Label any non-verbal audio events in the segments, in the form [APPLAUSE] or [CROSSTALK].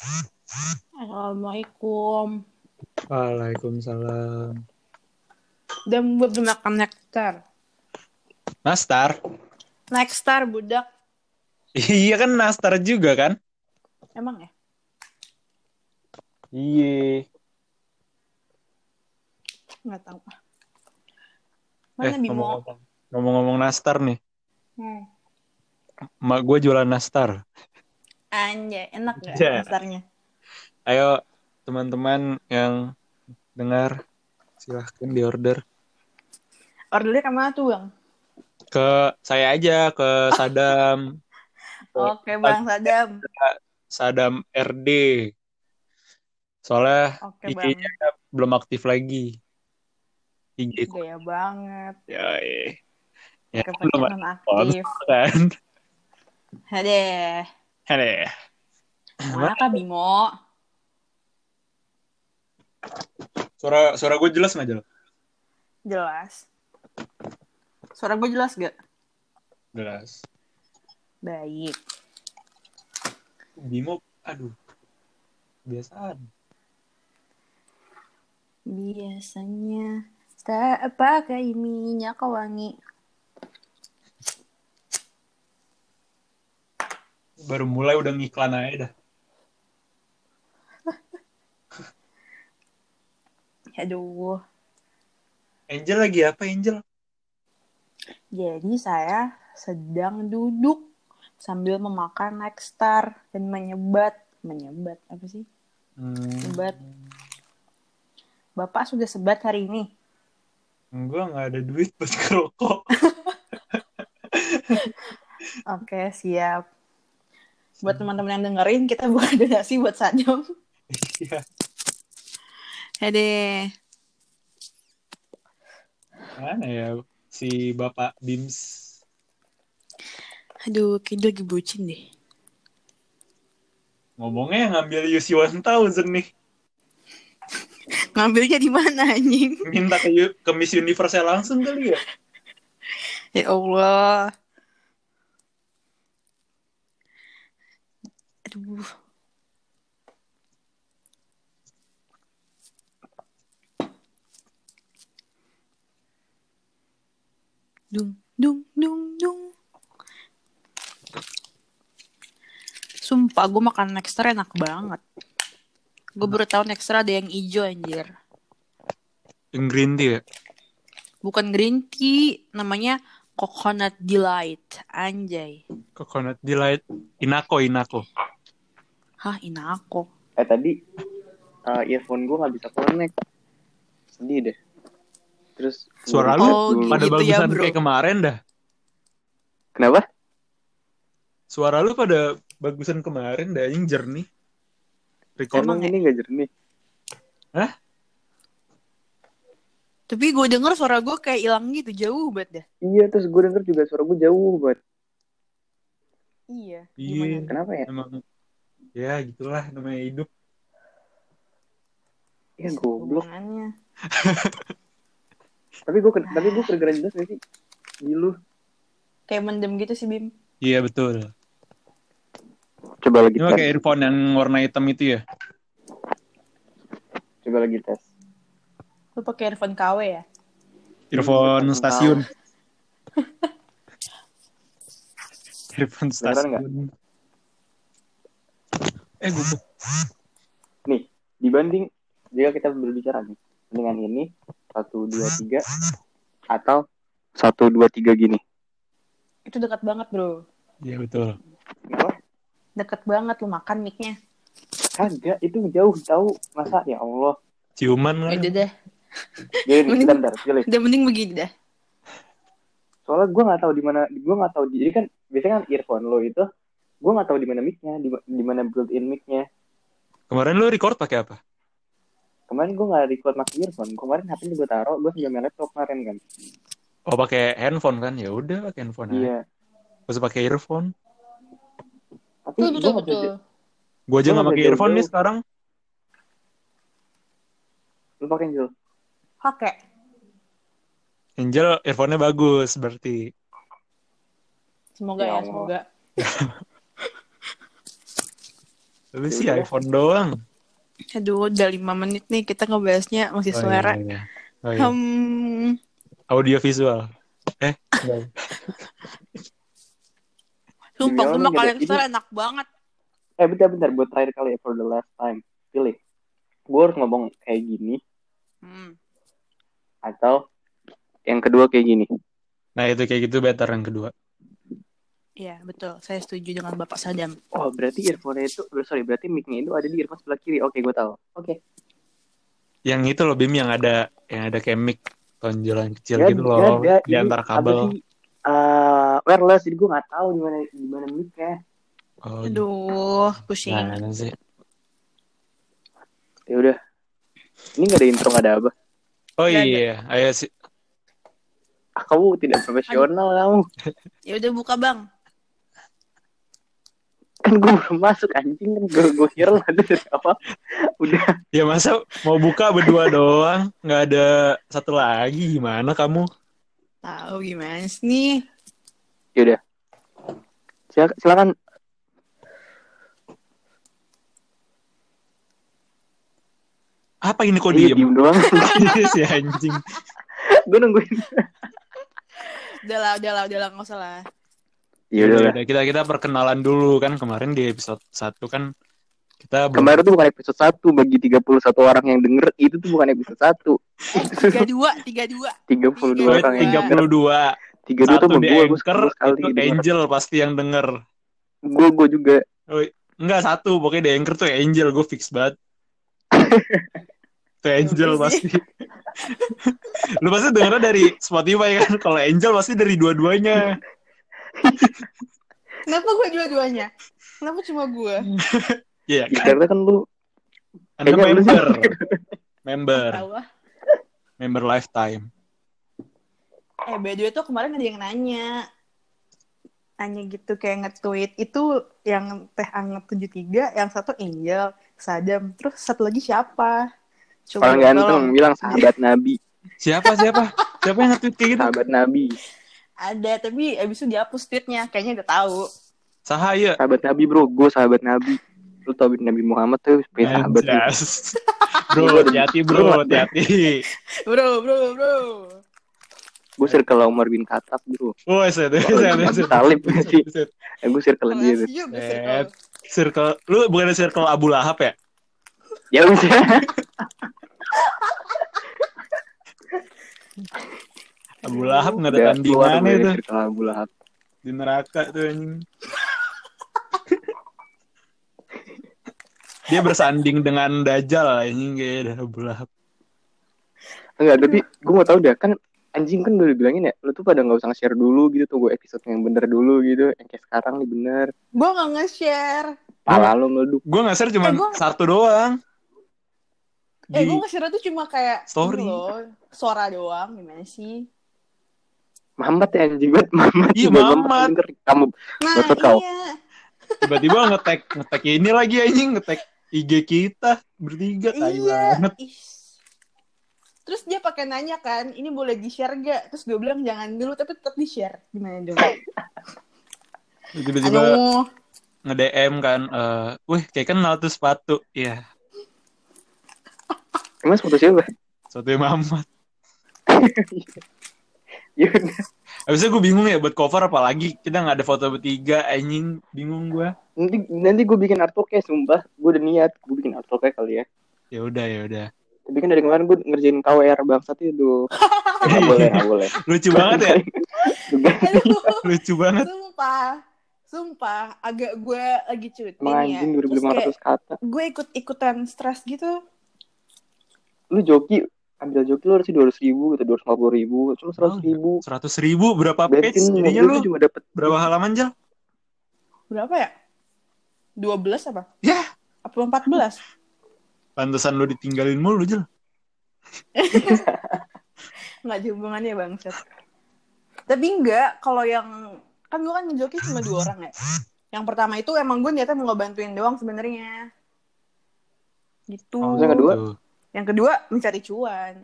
Assalamualaikum. Waalaikumsalam. Udah buat makan nektar. Nastar? Nektar budak. Iya kan nastar juga kan? Emang ya? Iya. Nggak tahu. Eh, Mana Bimo? ngomong-ngomong, ngomong-ngomong nastar nih. Hmm. Mak gue jualan nastar. Anjay, enak gak Ya. nektarnya? Ayo teman-teman yang dengar silahkan di order Ordernya ke mana tuh bang? ke saya aja ke Sadam [LAUGHS] Oke bang Sadam. Sadam RD soalnya bang. IG-nya belum aktif lagi IG Gaya banget. ya ya belum aktif. sponsor kan Hadeh. Hele. Mana kak Bimo? suara suara gue jelas nggak jelas Jelas. Suara gue jelas gak? jelas Baik. Bimo aduh biasaan Biasanya tak pakai minyak wangi. Baru mulai udah ngiklan aja dah [LAUGHS] Aduh. Angel lagi apa Angel Jadi saya sedang duduk sambil memakan Nexstar dan menyebat. Menyebat apa sih? hmm, Sebat. Bapak sudah sebat hari ini. gue nggak ada duit buat [LAUGHS] kerokok [LAUGHS] Oke, siap. Buat teman-teman yang dengerin, kita buka donasi buat [LAUGHS] Sadam. Iya. Hede. mana ya si bapak Bims Aduh, kayaknya lagi bucin deh. ngomongnya ngambil UC 1000 nih [LAUGHS] Ngambilnya di mana anjing? minta ke, ke Miss Universe langsung kali ya [LAUGHS] Ya Allah. Aduh. Dung, dung, dung, dung. Sumpah, gue makan Nextra enak banget. Gue baru tahu Nextra ada yang hijau anjir. yang green tea ya Bukan green tea, namanya coconut delight. Anjay. coconut delight inako inako Hah, inako. Eh tadi uh, earphone gue nggak bisa connect. Sedih deh. Terus suara lu Oh, pada gitu ya, bagusan bro. kayak kemarin dah Kenapa? suara lu pada bagusan kemarin dah yang jernih record Emang ya? ini nggak jernih? Tapi gue denger suara gue kayak hilang gitu, jauh banget dah. Iya terus gue denger juga suara gue jauh banget. Iya. Iya. Kenapa ya? emang ya gitulah namanya hidup Ya goblok. [LAUGHS] Tapi gue tapi gue kedengeran jelas gak sih? Gilu. Kayak mendem gitu sih, Bim. iya betul Coba lagi ini tes. pakai earphone yang warna hitam itu ya Coba lagi tes. Lu pakai earphone KW ya? earphone stasiun [LAUGHS] earphone Beneran stasiun eh gue Nih dibanding jika kita berbicara nih dengan ini satu dua tiga atau satu dua tiga gini. Itu dekat banget, bro. iya betul Kenapa? Deket banget lu makan mic-nya. Kagak itu jauh tahu masa ya Allah. ciuman Ya kan udah deh. Jadi Mending- bentar. Udah mending begini dah. soalnya gue nggak tahu di mana gue nggak tahu jadi kan biasanya kan earphone lo itu gue nggak tahu di mana mic-nya di, mana built-in mic-nya. Kemarin lu record pakai apa? Kemarin gue nggak record pakai earphone. Kemarin HP gue taruh gue sambil main laptop kemarin kan. Oh pakai handphone kan? Ya udah pakai handphone aja. Iya. Usah pakai earphone. Tapi Betul, gue betul, gue aja nggak pakai earphone nih sekarang. Lu pakai Angel? Pakai. Angel earphone-nya bagus berarti. Semoga Ya ya, semoga. [LAUGHS] Tapi sih iPhone doang. Aduh, udah lima menit nih kita ngebahasnya masih Oh, selera. iya, iya. Oh, iya. Hmm, Audio visual. Eh, sumpah makan nggak ada- Lexer enak banget. Eh bentar-bentar buat terakhir kali ya for the last time. Pilih. Gue harus ngomong kayak gini Hmm. atau yang kedua kayak gini. Nah, itu kayak gitu better yang kedua. Iya, betul. Saya setuju dengan Bapak Sadam. Oh berarti earphone itu, sorry berarti mic-nya itu ada di earphone sebelah kiri. Oke gue tahu. Oke. Yang itu loh Bim yang ada yang ada kayak mic tonjolan kecil Ya, gitu loh ada. di Ini antara apa kabel. sih? Eh, wireless jadi gue nggak tahu di mana di mana mic-nya. Oh, Aduh, pusing. gimana sih? Ya udah. Ini nggak ada intro nggak ada apa. Oh ada. iya, ayo sih. Ah, kamu tidak profesional kamu. Ya udah buka, Bang. Kan gue belum masuk anjing kan gue gue kira lah ada dari awal. Udah. Ya masa mau buka berdua doang, nggak ada satu lagi gimana kamu? Tahu gimana sih nih? Ya udah. Sil- Silakan. Apa ini kok Iya, diem? diem doang. [LAUGHS] si anjing. gue nungguin. Udah lah, udah lah, udah lah, nggak usah lah. Ya udah. lah. Udah, kita kita perkenalan dulu kan kemarin di episode 1 kan kita belum- Kemarin tuh bukan episode 1 bagi 31 orang yang denger itu tuh bukan episode 1. Tiga dua, tiga dua. 32 Oh, orang yang denger. 32 32 satu tuh di gue, gue anchor sekali itu denger. Angel pasti yang denger Gue gue juga. oh, enggak satu pokoknya di anchor tuh Angel gue fix banget [LAUGHS] tuh Angel pasti [LAUGHS] lu pasti dengernya dari Spotify kan kalau Angel pasti dari dua-duanya Kenapa gue dua-duanya? Kenapa cuma gue? iya Ya, kan karena kan lu Anda kayaknya lu sih- member member Tahu ah. member lifetime Eh, by the way tuh kemarin ada yang nanya. Nanya gitu kayak nge-tweet. Itu yang teh anget 73, yang satu Angel, Sadam. Terus satu lagi siapa? Coba orang ganteng bilang sahabat Nabi, siapa siapa siapa yang nge-tweet kayak gitu sahabat Nabi, Ada, tapi abis itu dihapus tweetnya. Kayaknya udah tahu. Sahaya sahabat Nabi bro, gue sahabat Nabi. Lu tau Nabi Muhammad tuh punya sahabat. Anjas. [LAUGHS] bro hati-hati bro hati-hati Bro, bro, bro. Gue circle Umar bin Khattab bro. Woi, set, set, set, Talib set, sih. set. Eh, gue circle dia Eh, circle. Circle, lu bukan circle Abu Lahab ya? Ya udah. [LAUGHS] Abu Lahab nggak ada tandingan gue itu Abu Lahab. di neraka tuh anjing. [LAUGHS] Dia bersanding dengan Dajjal anjing kayak ada Abu Lahab. Enggak, tapi gue mau tahu dah kan anjing kan udah bilangin ya, lu tuh pada nggak usah nge-share dulu gitu tunggu episode yang bener dulu gitu, yang kayak sekarang nih bener. Gue gak nge-share. Pala lu meleduk. Gue nggak share cuma Eh, gua- satu doang. Eh, Di- gue nge-share tuh cuma kayak Story. loh, suara doang. Gimana sih? Mamat ya anjing banget, Mamat. Iya, Mamat. kamu Nah, Betul kau. iya. Tiba-tiba ngetek ngetek ini lagi anjing ngetek IG kita bertiga tai Iya. banget. Terus dia pakai nanya kan, ini boleh di-share gak? Terus gue bilang jangan dulu, tapi tetap di-share. Gimana dong? Tiba-tiba nge-DM kan, eh, wih kayak kenal tuh sepatu. Iya, Emang sepatu siapa? sepatu Mamat. [LAUGHS] Ya udah. Habisnya gue bingung ya buat cover apalagi kita nggak ada foto bertiga anjing bingung gue. Nanti nanti gue bikin artworknya sumpah. Gue udah niat gue bikin artworknya kali ya. Ya udah ya udah. Tapi kan dari kemarin gue ngerjain KWR bangsat itu. [LAUGHS] Nggak boleh, nggak boleh. Lucu banget ya, [LAUGHS] lucu banget. sumpah. Sumpah, agak gue lagi cuti ya. anjing Terus kayak 2500 kata. gue ikut-ikutan stres gitu. Lu joki, ambil joki lu harusnya 200 ribu gitu, 250 ribu. Cuma 100 ribu. Seratus ribu berapa page Bensin jadinya lu? cuma dapet Berapa halaman Jal? Berapa ya? 12 apa? Ya. Apa 14? Pantesan lu ditinggalin mulu Jal. [LAUGHS] Nggak ada hubungannya bangsat. Tapi enggak, kalau yang kan gue kan ngejoki cuma dua orang ya. Yang pertama itu emang gue niatnya mau ngebantuin doang sebenarnya. Gitu. Oh, yang kedua? Yang kedua mencari cuan.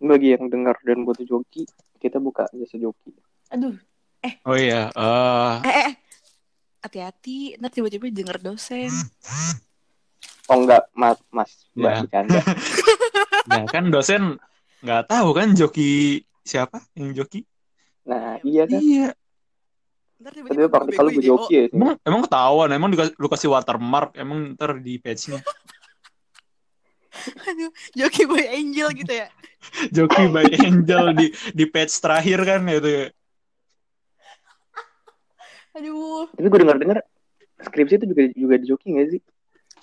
bagi yang dengar dan butuh joki, kita buka jasa joki. Aduh, Oh iya, eh eh, eh, hati-hati ntar tiba-tiba denger dosen Oh enggak, mas, mas, mbak Ya. bercanda. [LAUGHS] Nah kan dosen nggak tahu kan joki siapa yang joki? Nah, iya kan. Iya. ntar Tapi tiba-tiba praktikal lu joki ya sih. Emang emang ketahuan, emang dikasih, lu kasih watermark, emang ntar di page-nya. [LAUGHS] Aduh, joki boy angel gitu ya [LAUGHS] Joki by Angel di di page terakhir kan gitu ya. aduh Tapi gue dengar-dengar skripsi itu juga juga di joki nggak sih?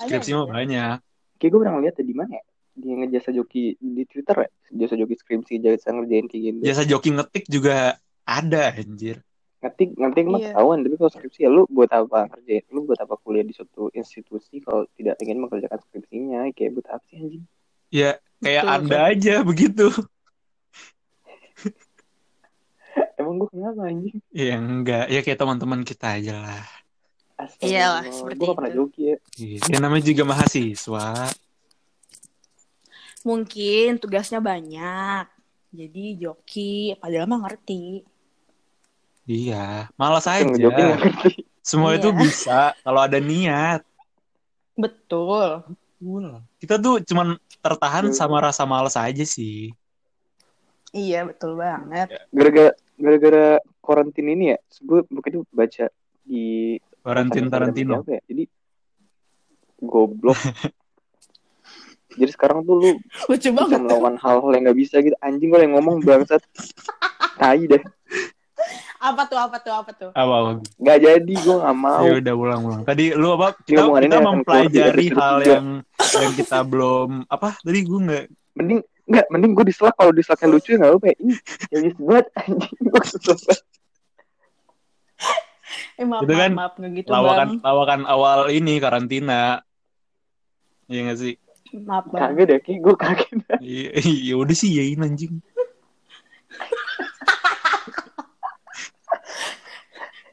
Skripsi mah banyak. Kayak gue pernah lihat ya di mana ya? Dia ngejasa joki di Twitter ya? Jasa joki skripsi, jasa ngerjain kayak gitu. Jasa joki ngetik juga ada anjir. Ngetik, ngetik mah Iya. ketahuan. Tapi kalau skripsi ya lu buat apa kerjain? Lu buat apa kuliah di suatu institusi kalau tidak ingin mengerjakan skripsinya? Kayak buat apa sih anjing? Ya kayak Betul, Anda aja begitu. [LAUGHS] Emang gue kenapa anjing? Ya enggak, ya kayak teman-teman kita aja lah. Iyalah, seperti Gue pernah itu. joki ya. Iya, Ya namanya juga mahasiswa. mungkin tugasnya banyak jadi joki padahal mah ngerti Iya, malas aja. Semua Iya. itu bisa kalau ada niat. betul Kita tuh cuman tertahan Iya. sama rasa malas aja sih. iya betul banget Gara-gara gara-gara karantin ini ya, gue waktu itu baca di Valentin Tarantino. Ya? Jadi goblok. [LAUGHS] Jadi sekarang tuh lu lucu bisa banget melakukan hal-hal yang gak bisa gitu. Anjing gue yang ngomong bangsat. [LAUGHS] Tai deh. Apa tuh apa tuh apa tuh Apa, apa? Gak jadi, gue gak mau. Ya udah ulang-ulang. Tadi lu apa? Kita, kita ini akan mempelajari hal yang yang kita belum apa? Tadi gue nggak Mending Enggak, mending gue dislike kalau dislike lucu ya gak apa-apa ya. Ih, ya bisa banget anjing. Gue kesel banget. eh maaf Itu maaf, kan maaf nggak gitu lawakan bang lawakan awal ini karantina. Iya gak sih? maaf bang Kagak deh, kayak gue kaget. Iya, ya udah sih yain anjing. [LAUGHS]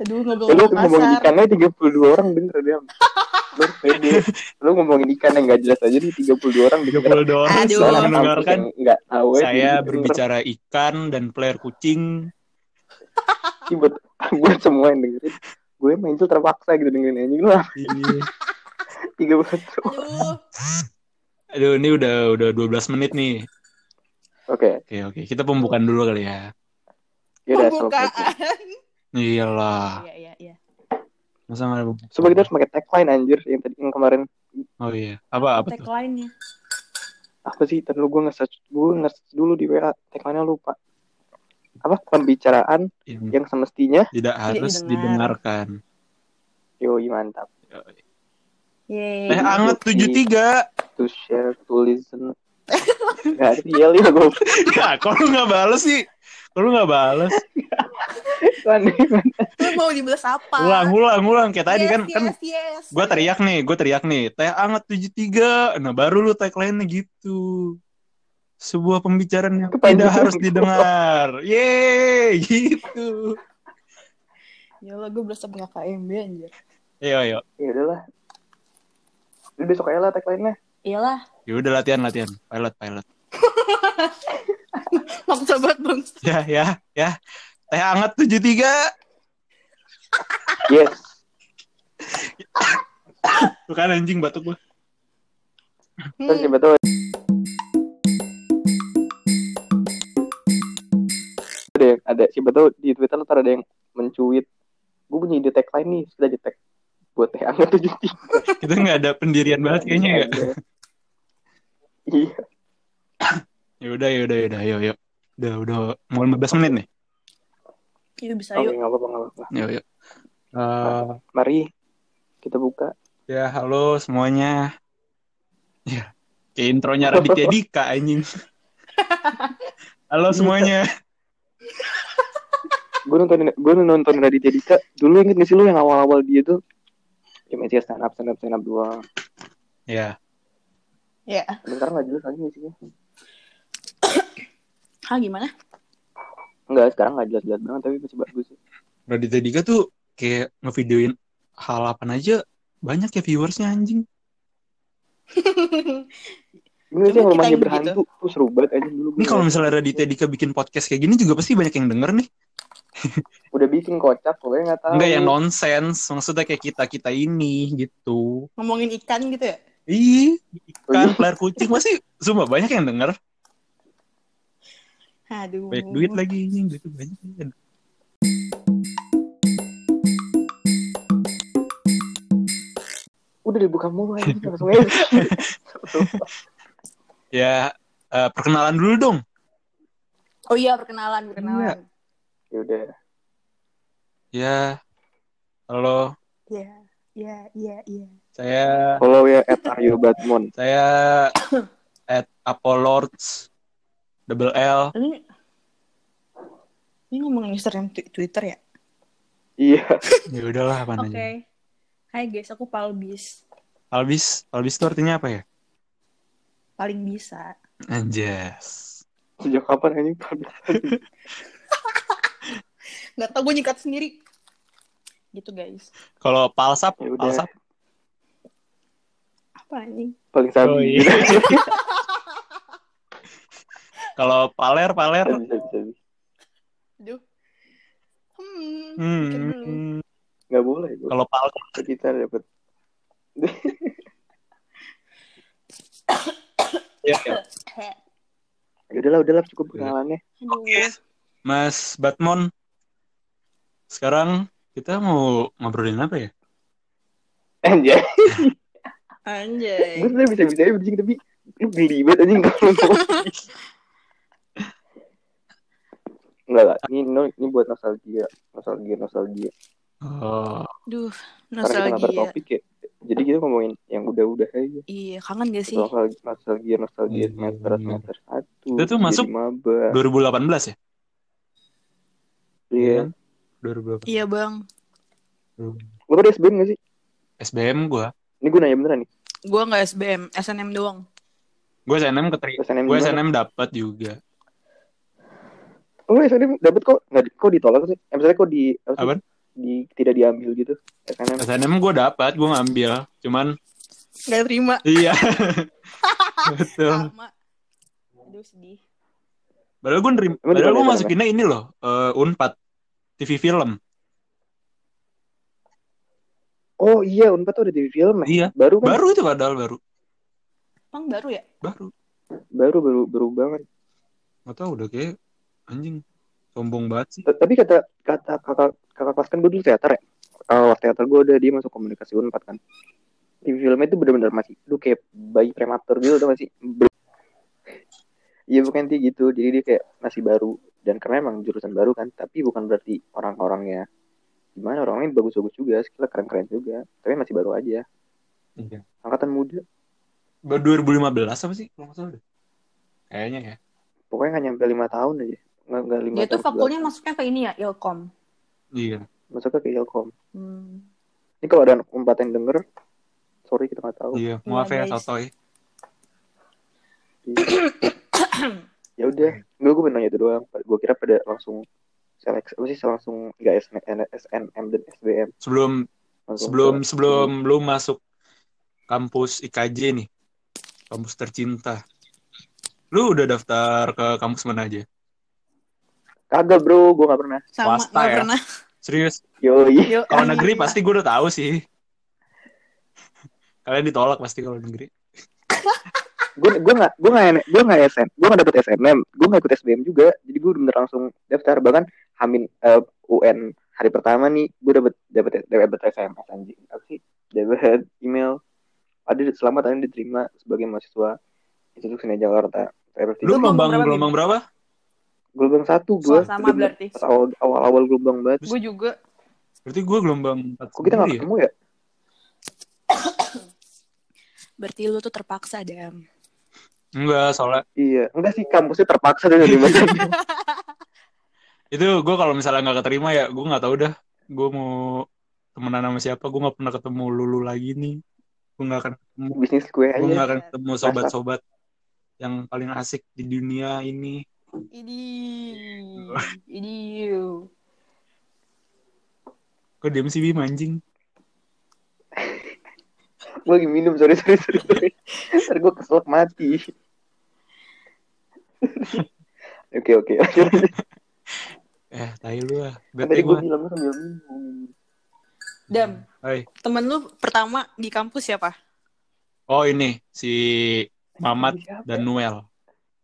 aduh ngobrol Lu ngomongin ikannya 32 orang denger dia. Lu pede. Lu ngomongin ikan yang gak jelas aja nih 32 orang denger. 32 orang Aduh. Soalnya mendengarkan kampus yang nggak tahu ya, saya denger. berbicara ikan dan player kucing. Ini buat [LAUGHS] buat semua yang dengerin. Gue main tuh terpaksa gitu dengerin anjing lu. Iya. [LAUGHS] 30 aduh Aduh, ini udah udah 12 menit nih. Oke, Oke, oke. Kita pembukaan dulu kali ya. ya udah selesai. pembukaan Iyalah. iya iya iya Masa nggak ada pembukaan? Coba kita harus pakai tagline anjir yang tadi yang kemarin Oh iya. Apa apa tuh? tagline-nya apa sih? Tadi gue nge-search gue nge-search dulu di WA tagline-nya lupa. Apa pembicaraan Yang yang semestinya tidak harus didengar. didengarkan. yoi mantap Yeay. Teh anget 73. to share to listen Gak ada yel ya gue Ya, kok lu nggak bales sih? Kok lu nggak bales? [LAUGHS] Lu mau dibelas apa Ulang, ulang, ulang. Kayak tadi yes, kan kan yes, yes. gue teriak nih, gue teriak nih, teh anget 73. Nah, baru lu tagline-nya gitu. Sebuah pembicaraan yang Kepanjangan tidak harus didengar. Yeay, gitu. ya Allah gue berasa punya KMB anjir Ayo, ayo. ya udahlah Udah besok aja lah tagline-nya iyalah Ya udah latihan, latihan. Pilot, pilot. [LAUGHS] maksa banget bang Ya, ya, ya. Teh anget 73. yes Tuh kan anjing batuk gue. terus Hmm. siapa tahu ada yang ada siapa tahu di Twitter ntar ada yang mencuit gue punya ide tagline nih sudah di tag buat teh anget tujuh tiga Kita nggak ada pendirian banget kayaknya ya. iya Ya udah, ya udah, ya ayo. Udah, udah mau 15 menit nih. Yuk bisa oke yuk. nggak apa-apa nggak apa-apa. Yuk, yuk. Eh, mari kita buka. ya, halo semuanya. Ya, kayak intronya [LAUGHS] Raditya Dika, anjing. Halo semuanya. gue nonton gue nonton Raditya Dika. Dulu inget gak sih lu yang awal-awal dia tuh? Cuma sih stand up stand up stand up doang. Ya, ya. Tapi sekarang nggak jelas lagi sih? [COUGHS] Ah gimana Enggak, sekarang nggak jelas-jelas banget tapi masih bagus sih. Raditya Dika tuh kayak ngevideoin hal apa aja banyak ya viewersnya anjing. Ini sih kita rumahnya berhantu tuh seru banget aja dulu. Ini kalau misalnya Raditya Dika bikin podcast kayak gini juga pasti banyak yang denger nih. [LAUGHS] Udah bikin kocak, gue nggak tahu. Enggak yang nonsens, maksudnya kayak kita-kita ini gitu. Ngomongin ikan gitu ya? Ih, Oh, ikan, iya. pelar kucing masih cuma banyak yang denger. Aduh. Banyak duit lagi ini, duit banyak. Udah dibuka mulu aja [LAUGHS] langsung aja. [LAUGHS] Ya, eh, perkenalan dulu dong. Oh iya, perkenalan, perkenalan. ya udah. Ya, halo, Iya, iya, iya, iya. saya Follow ya at Aryo Batmon. saya at Apolords double L. Ini ini ngomongin twi- Twitter ya? Iya. Ya udahlah apa Oke. aja. Hai guys, aku Palbis. Albis, Albis itu artinya apa ya? Paling bisa. Anjas. Sejak kapan anjing [LAUGHS] Gak tau gue nyikat sendiri. Gitu guys. Kalau palsap, Ya palsap. Apa anjing? paling sabi. Oh, iya. [LAUGHS] Kalau paler, paler. Aduh. Hmm, Hmm. Nggak boleh. Kalau pal, kita dapat ya, ya. Ya udahlah, udahlah cukup perkenalannya. Aduh. Oke. Mas Batmon. Sekarang kita mau ngobrolin apa ya? Anjay. Anjay. Gue bisa-bisa aja bridging tapi lu geli banget anjing kalau. Enggak lah, ini, no- ini buat nostalgia, nostalgia, nostalgia. Oh, Duh, Karena kita nggak nostalgia. topik ya. Jadi kita ngomongin yang udah-udah aja. Iya, kangen gak sih? Nostalgia, nostalgia, nostalgia Iya, semester semester satu. Itu tuh masuk maba. 2018 ya? Iya. 2018. Iya bang. Lu pada SBM gak sih? SBM gua. Ini gue nanya beneran nih. Gue nggak SBM, SNM doang. Gue SNM keterima. SNM Gue? SNM dapat juga. Oh, SNM dapet kok nggak kok ditolak sih? Eh, misalnya kok di apa di tidak diambil gitu. SNM. SNM gue dapat, gue ngambil. Cuman Gak terima. iya. [LAUGHS] Betul. Sama. Aduh sedih. Padahal gue nerima, Emang padahal mana gue masukinnya ini loh, eh, Unpad TV film. Oh iya, Unpad tuh ada di film ya? Iya. Baru kan? Baru itu padahal baru. Bang baru ya? Baru. Baru baru baru banget. Gak tau udah kayak anjing sombong banget sih. Tapi kata kata kakak kakak kelas kan gue dulu teater ya. Kalau teater gue udah dia masuk komunikasi Unpad kan. TV filmnya itu benar-benar masih lu kayak bayi prematur gitu tuh masih Iya bukan sih gitu. Jadi dia kayak masih baru dan karena emang jurusan baru kan, tapi bukan berarti orang-orangnya gimana orang-orangnya bagus-bagus juga, skillnya keren-keren juga, tapi masih baru aja. Iya. Angkatan muda, Baru 2015 apa sih? Kalau nggak salah deh. Kayaknya ya. pokoknya nggak nyampe lima tahun aja, nggak nggak lima Dia tuh tahun fakulnya masuknya ke ini ya, Ilkom. Iya. masuknya ke Ilkom. Hmm. Ini kalau ada empat yang denger, sorry kita nggak tahu. Iya. Maaf ya. Sotoy. [COUGHS] ya udah gue gue nanya itu doang gue kira pada langsung seleksi apa sih langsung nggak SN, SNM dan SBM Sebelum langsung sebelum ke- sebelum lu masuk kampus IKJ nih, kampus tercinta. Lu udah daftar ke kampus mana aja? Kagak bro. Gue nggak pernah. Sama, Swasta gak ya? pernah. Serius? yoi. Yo, Kalau negeri pasti gue udah tahu sih. Kalian ditolak pasti kalau negeri. gue gue nggak gue nggak gue nggak SN gue nggak dapet SNM gue nggak ikut SBM juga. Jadi gue bener langsung daftar. Bahkan Hamin eh, UN hari pertama nih gue dapet dapet dapet SMS anjing. Apa sih? Dapet email. Ada selamat anda diterima sebagai mahasiswa Institut Seni Jakarta. Lu gelombang gelombang berapa, gelombang satu gue sama berarti. pas awal awal awal gelombang banget Gue juga. Berarti gue gelombang empat kok kita nggak sendiri ya? ketemu ya [COUGHS] Berarti lu tuh terpaksa, Dam. Enggak, soalnya Iya, enggak sih kampusnya terpaksa dari mana? [LAUGHS] itu gue kalau misalnya nggak keterima ya gue nggak tahu dah gue mau temenan sama siapa gue nggak pernah ketemu lulu lagi nih gue nggak akan ketemu Bisnis gue gue aja. nggak akan ketemu sobat-sobat yang paling asik di dunia ini Ini. Ini. kok diem sih Bim anjing [LAUGHS] Gue lagi minum, sorry, sorry, sorry. sorry. Ntar gue keselak mati. [LAUGHS] Oke, oke. [LAUGHS] Eh, tai lu ah. Kan tadi gue gua. bilang lu sambil bingung. Dam, Hai. temen lu pertama di kampus siapa? Oh, ini si Mamat dan Noel.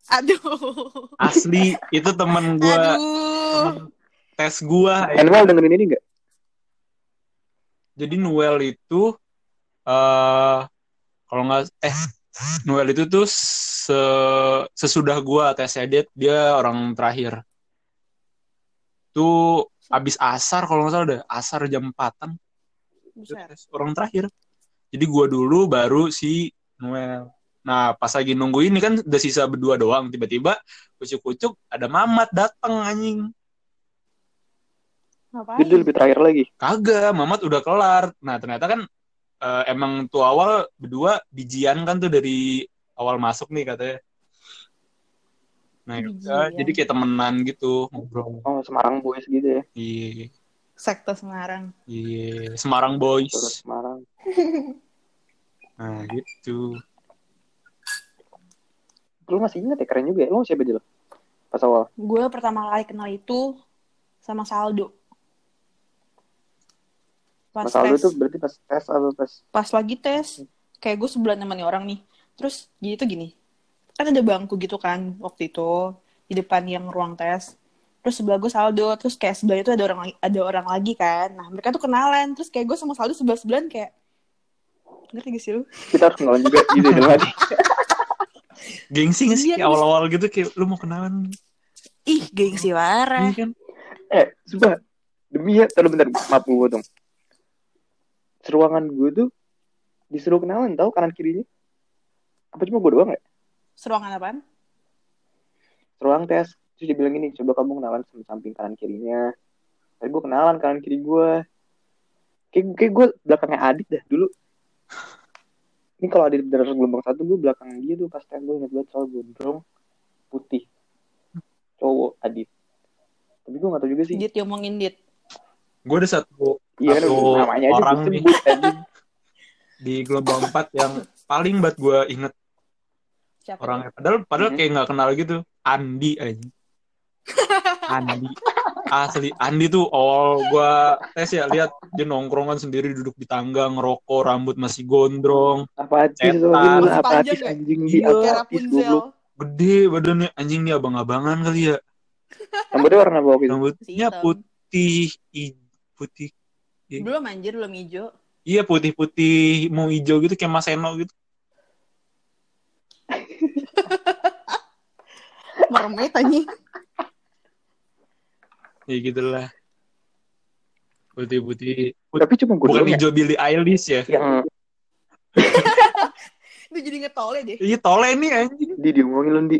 Aduh. Asli itu temen gua, Aduh. temen tes gua. Anwar dengerin ini gak? Jadi Noel itu eh kalau nggak eh Noel itu tuh se- sesudah gua tes edit dia orang terakhir. Tuh abis asar kalau nggak salah udah asar jam 4-an Buset. orang terakhir. Jadi gua dulu baru si Noel. Nah, pas lagi nunggu ini kan udah sisa berdua doang. Tiba-tiba kucuk-kucuk ada Mamat datang anjing. Ngapain? Itu lebih terakhir lagi. Kagak, Mamat udah kelar. Nah, ternyata kan eh, emang tuh awal berdua bijian kan tuh dari awal masuk nih katanya. Nah, ya jadi kayak temenan gitu ngobrol. Oh, Semarang Boys gitu ya. Iya, Sekte Semarang. iya, Semarang Terus Boys. Semarang. Nah, gitu. Lu masih inget ya keren juga ya. Lu siapa aja lo? Pas awal. Gue pertama kali kenal itu sama Saldo. Pas Mas Aldo tes. tuh berarti pas tes atau pas pas lagi tes kayak gue sebelah nemenin orang nih terus jadi tuh gini kan ada bangku gitu kan waktu itu di depan yang ruang tes terus sebelah gue saldo terus kayak sebelah itu ada orang ada orang lagi kan nah mereka tuh kenalan terus kayak gue sama saldo sebelah sebelahan kayak ngerti gak sih lu kita harus kenalan juga [LAUGHS] gitu ya dong [LAUGHS] Gengsi gak sih Iya, awal-awal gitu kayak lu mau kenalan ih gengsi parah Iya kan? Eh, sumpah. Demi ya, taruh bentar, maaf gue potong. Seruangan gue tuh disuruh kenalan tahu kanan kirinya. Apa cuma gue doang ya? seruangan apaan Seruang tes. Terus dia bilang gini, coba kamu kenalan sama samping kanan kirinya. Tapi gue kenalan kanan kiri gue. Kayak, kayak gue belakangnya Adit dah dulu. Ini kalau Adit bener gelombang satu, gue belakang dia tuh pas gue inget banget soal gondrong putih. Cowok Adit. Tapi gue gak tau juga sih. dit diomongin dit Gue ada satu Iya Satu namanya aja orang anjing. di gelombang 4 yang paling buat gue inget siapa orangnya. Padahal padahal Mhm. kayak nggak kenal gitu. Andi aja. [LAUGHS] Andi. Asli Andi tuh awal gue tes ya lihat dia nongkrongan sendiri duduk di tangga ngerokok rambut masih gondrong. Apatis Masih apatis panjang ya? anjing di Iya. kayak apatis Rapunzel goblok. gede badannya. Anjing nih abang-abangan kali ya. [LAUGHS] Rambutnya warna apa gitu? rambutnya putih i- putih. Belum anjir belum hijau. Iya putih-putih mau hijau gitu kayak Mas Eno gitu. [LAUGHS] Meremet anjing ya gitulah. Putih-putih. Put- Tapi cuma gue bukan ya. hijau Billie Eilish ya? Yang [LAUGHS] itu jadi ngetole deh. Iya tole nih anjing. Di diomongin lu di.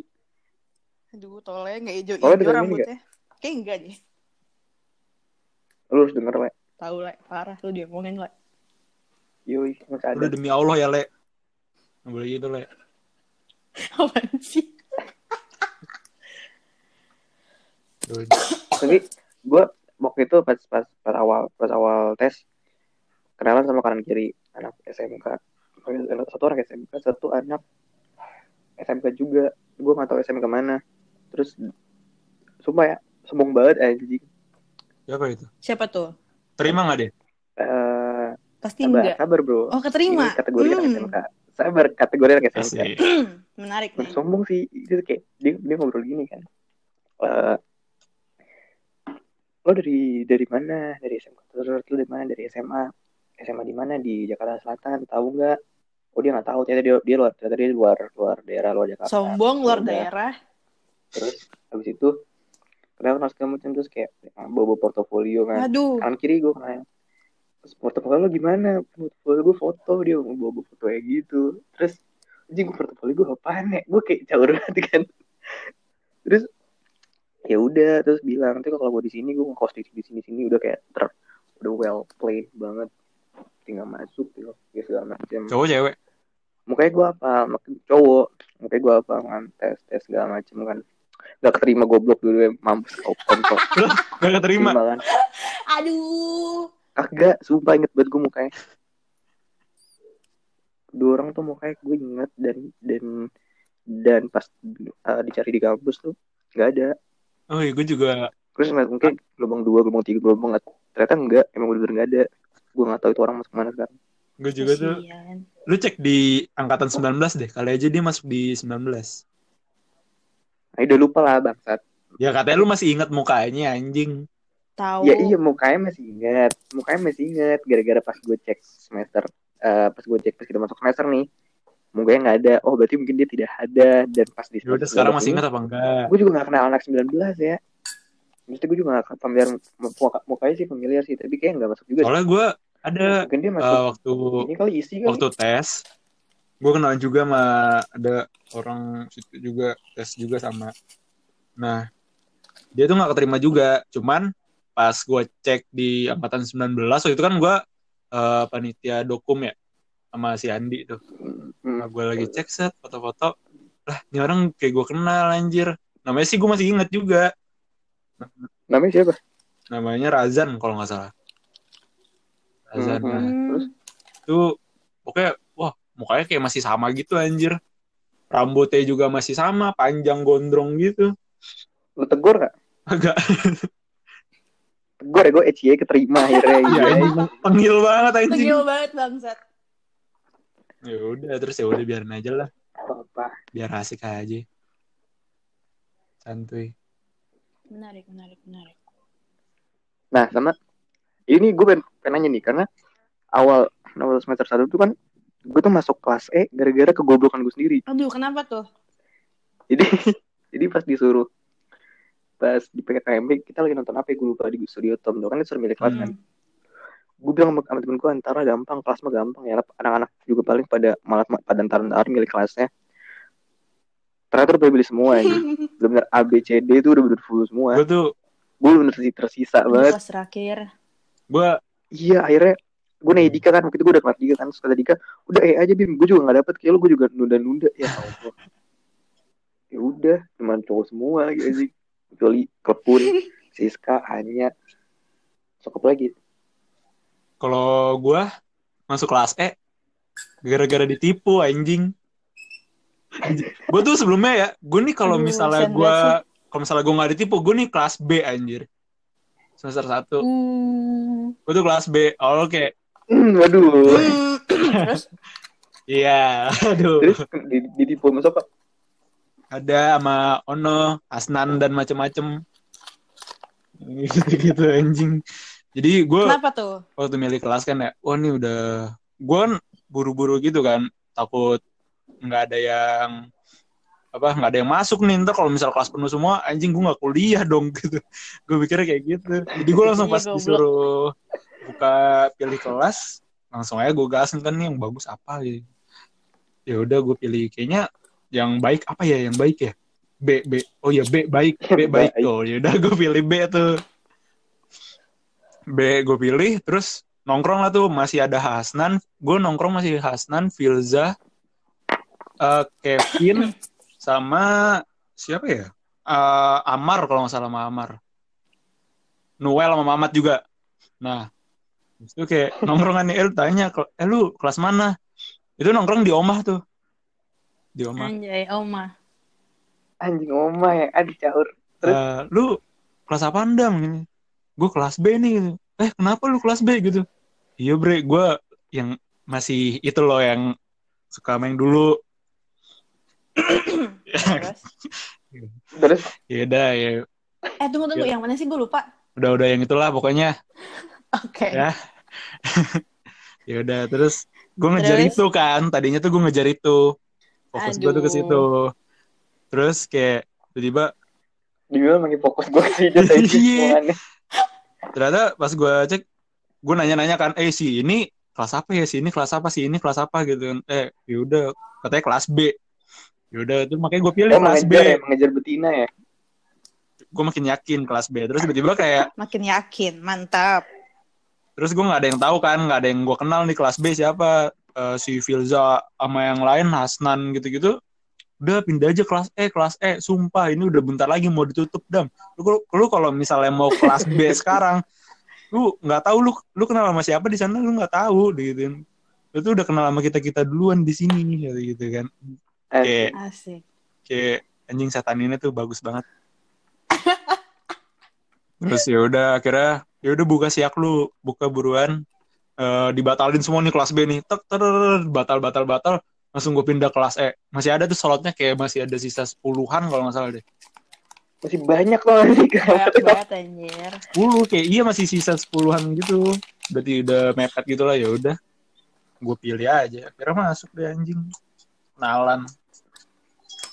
aduh tole nggak hijau? Hijau dengerin ini rambutnya kayak enggak deh. Lu harus denger le. tahu lah parah lu diomongin lah Yoi, masih ada. udah demi Allah ya le nggak boleh gitu le apaan sih. Tapi gue waktu itu pas pas pas awal pas awal tes kenalan sama kanan kiri anak SMK. Satu orang SMK, satu anak SMK juga. Gue gak tahu SMK mana. Terus sumpah ya, sombong banget anjing. siapa itu siapa tuh terima nggak deh Eh, pasti sabar, enggak sabar bro. oh keterima Ini kategori anak Hmm, SMK. Sabar, kategori anak SMK. [CLEARS THROAT] Menarik nih sombong sih itu kayak dia dia ngobrol gini kan Eh lo dari dari mana? Dari SMK terus lo dari mana? Dari SMA SMA di mana? Di Jakarta Selatan tahu nggak? Oh dia nggak tahu ternyata dia dia luar ternyata dia luar luar daerah luar Jakarta. Sombong luar Udah. daerah. Terus habis itu kenal segala macam terus kayak bawa portofolio kan? Aduh. Kanan kiri gue kenal terus portofolio lo gimana? Portofolio gue foto dia bawa bawa foto kayak gitu. Terus anjing gue portofolio gue apaan ya? Gue kayak caur banget kan? Terus ya udah terus bilang nanti kalau gue di sini gue ngekos di di sini sini. Udah kayak ter udah well played banget. Tinggal masuk tinggal ya segala macam cowok cewek? Mukanya gue apa? Cowok. Mukanya gue apa? Kan tes tes segala macam kan. Gak keterima goblok dulu ya mampus kau kontol. [LAUGHS] Nggak keterima? Kan? [LAUGHS] Aduh. Kagak sumpah inget banget gue mukanya. Dua orang tuh mukanya gue inget dan dan dan pas uh, dicari di kampus tuh nggak ada oh iya gue juga terus mungkin gelombang dua gelombang tiga gelombang ternyata enggak emang bener nggak ada gue nggak tahu itu orang masuk mana sekarang Gue juga tuh. Kasian. Lu cek di angkatan 19 deh. Kali aja dia masuk di 19. nah, udah lupa lah bangsat Ya katanya lu masih ingat mukanya anjing. Tahu. ya iya mukanya masih ingat mukanya masih ingat gara-gara pas gue cek semester eh, pas gue cek pas kita masuk semester nih mukanya nggak ada. Oh berarti mungkin dia tidak ada. Dan pas di udah sekarang masih ingat apa enggak? gue juga gak kenal anak 19 ya. Maksudnya gue juga gak familiar muka- mukanya sih familiar sih tapi kayak gak masuk juga Soalnya gue ada mungkin dia eh, masuk waktu ini kali isi kali. waktu tes gue kenalan juga sama ada orang situ juga tes juga sama. Nah dia tuh nggak keterima juga. Cuman pas gue cek di angkatan 19 waktu itu kan gue eh, panitia dokum ya sama si Andi tuh. Hmm. nah, gue lagi cek set foto-foto. Lah ini orang kayak gue kenal anjir. Namanya sih gue masih inget juga. Namanya siapa? Namanya Razan kalau nggak salah. Razan nah, Hmm. Terus? itu pokoknya wah mukanya kayak masih sama gitu anjir. Rambutnya juga masih sama panjang gondrong gitu. Lu tegur gak agak. Tegur ya gue ECA keterima akhirnya ya [LAUGHS] iya tengil banget anjing. Tegil banget bangsat. Ya udah terus ya udah biarin aja lah. Apa biar asik aja. Santuy. Menarik, menarik, menarik. nah sama ini gue pengen, pengen nanya nih karena awal awal semester satu tuh kan gue tuh masuk kelas E gara-gara kegoblokan gue sendiri. Aduh, kenapa tuh? jadi [LAUGHS] jadi pas disuruh pas di PKKMB kita lagi nonton apa ya? Gue lupa di studio Tom tuh kan disuruh milih kelas Hmm. kan gue bilang sama, sama temen gue antara gampang kelas mah gampang ya. Anak-anak juga paling pada malah pada ntar ntar milih kelasnya. Ternyata udah pilih semua ini [LAUGHS] benar-benar A B C D itu udah bener full semua. Gue tuh gue bener tersisa, tersisa banget. Kelas terakhir. gue iya akhirnya gue nanya Dika kan waktu itu gue udah kelas Dika kan terus kata Dika. Udah eh aja bim gue juga nggak dapet. Kayak lu gue juga nunda-nunda. Ya Allah. Ya udah cuma cowok semua lagi aja kecuali Kepun [LAUGHS] Siska Anya Sokop lagi kalau gue masuk kelas E gara-gara ditipu anjing. Gue tuh sebelumnya ya gue nih kalau misalnya gue kalau misalnya gue nggak ditipu gue nih kelas B anjir. Semester satu. Hmm. gue tuh kelas B awal kayak hmm, waduh. Hmm. [COUGHS] Terus? Iya [LAUGHS] aduh. Terus di, di tipu sama siapa? Ada sama Ono Asnan dan macem-macem. [LAUGHS] Gitu gitu anjing jadi gue kenapa tuh? waktu milih kelas kan ya wah ini udah gue kan buru-buru gitu kan takut nggak ada yang apa nggak ada yang masuk nih ntar kalau misal kelas penuh semua anjing gue nggak kuliah dong [LAUGHS] gitu. Gue pikirnya kayak gitu. Jadi gue langsung Iya, pas disuruh buka pilih kelas langsung aja gue gasin kan nih yang bagus apa gitu. Ya udah gue pilih kayaknya yang baik apa ya yang baik ya? B B oh ya B baik B baik [LAUGHS] Baik. oh ya udah gue pilih B tuh B gue pilih terus nongkrong lah tuh masih ada Hasnan. Gue nongkrong masih Hasnan Filza eh, Kevin sama siapa ya? Eh, Amar kalau nggak salah sama Amar. Noel sama Mamat juga. Nah itu kayak nongkrongan nih El tanya eh lu kelas mana? Itu nongkrong di Omah tuh. Di Omah. Anjay, Oma. anjing oma ya aduh caur. Terus? Eh, lu kelas apa dam gini gue kelas B nih gitu eh kenapa lu kelas B gitu iya bre gue yang masih itu loh yang suka main dulu Terus? terus ya udah ya Eh, tunggu, tunggu. Yang mana sih? Gue lupa. udah udah yang itulah pokoknya Oke. Ya. [LAUGHS] ya udah terus gue ngejar Terus? itu kan tadinya tuh gue ngejar itu fokus gue tuh ke situ terus kayak tiba-tiba dibilang lagi fokus gue [LAUGHS] dia Iya. omongannya. Ternyata pas gue cek gue nanya-nanya kan eh si ini kelas apa ya? Si ini kelas apa? Si ini kelas apa? Gitu kan. Eh yaudah katanya kelas B. Yaudah itu makanya gue pilih Oh, kelas B. mengejar ya, mengejar betina ya. gue makin yakin kelas B. Terus tiba-tiba kayak [LAUGHS] Makin yakin. Mantap. terus gue nggak ada yang tahu kan nggak ada yang gue kenal nih kelas B siapa. Eh, si Filza sama yang lain Hasnan gitu-gitu udah pindah aja kelas E kelas E sumpah ini udah bentar lagi mau ditutup dam lu, lu kalau misalnya mau kelas B [LAUGHS] sekarang lu nggak tahu lu lu kenal sama siapa di sana lu nggak tahu gitu lu tuh udah kenal sama kita kita duluan di sini gitu, gitu kan kayak Asik. kayak anjing setan ini tuh bagus banget [LAUGHS] Terus ya udah akhirnya ya udah buka siak lu, buka buruan. Eh dibatalin semua nih kelas B nih. Tek ter batal batal batal. Langsung gue pindah kelas E. Masih ada tuh slotnya kayak masih ada sisa sepuluhan kalau nggak salah deh. Masih banyak loh sih. Banyak banget anjir. 10 kayak iya masih sisa sepuluhan gitu. Berarti udah mepet gitu lah ya udah. Gue pilih aja. Akhirnya masuk deh anjing. Kenalan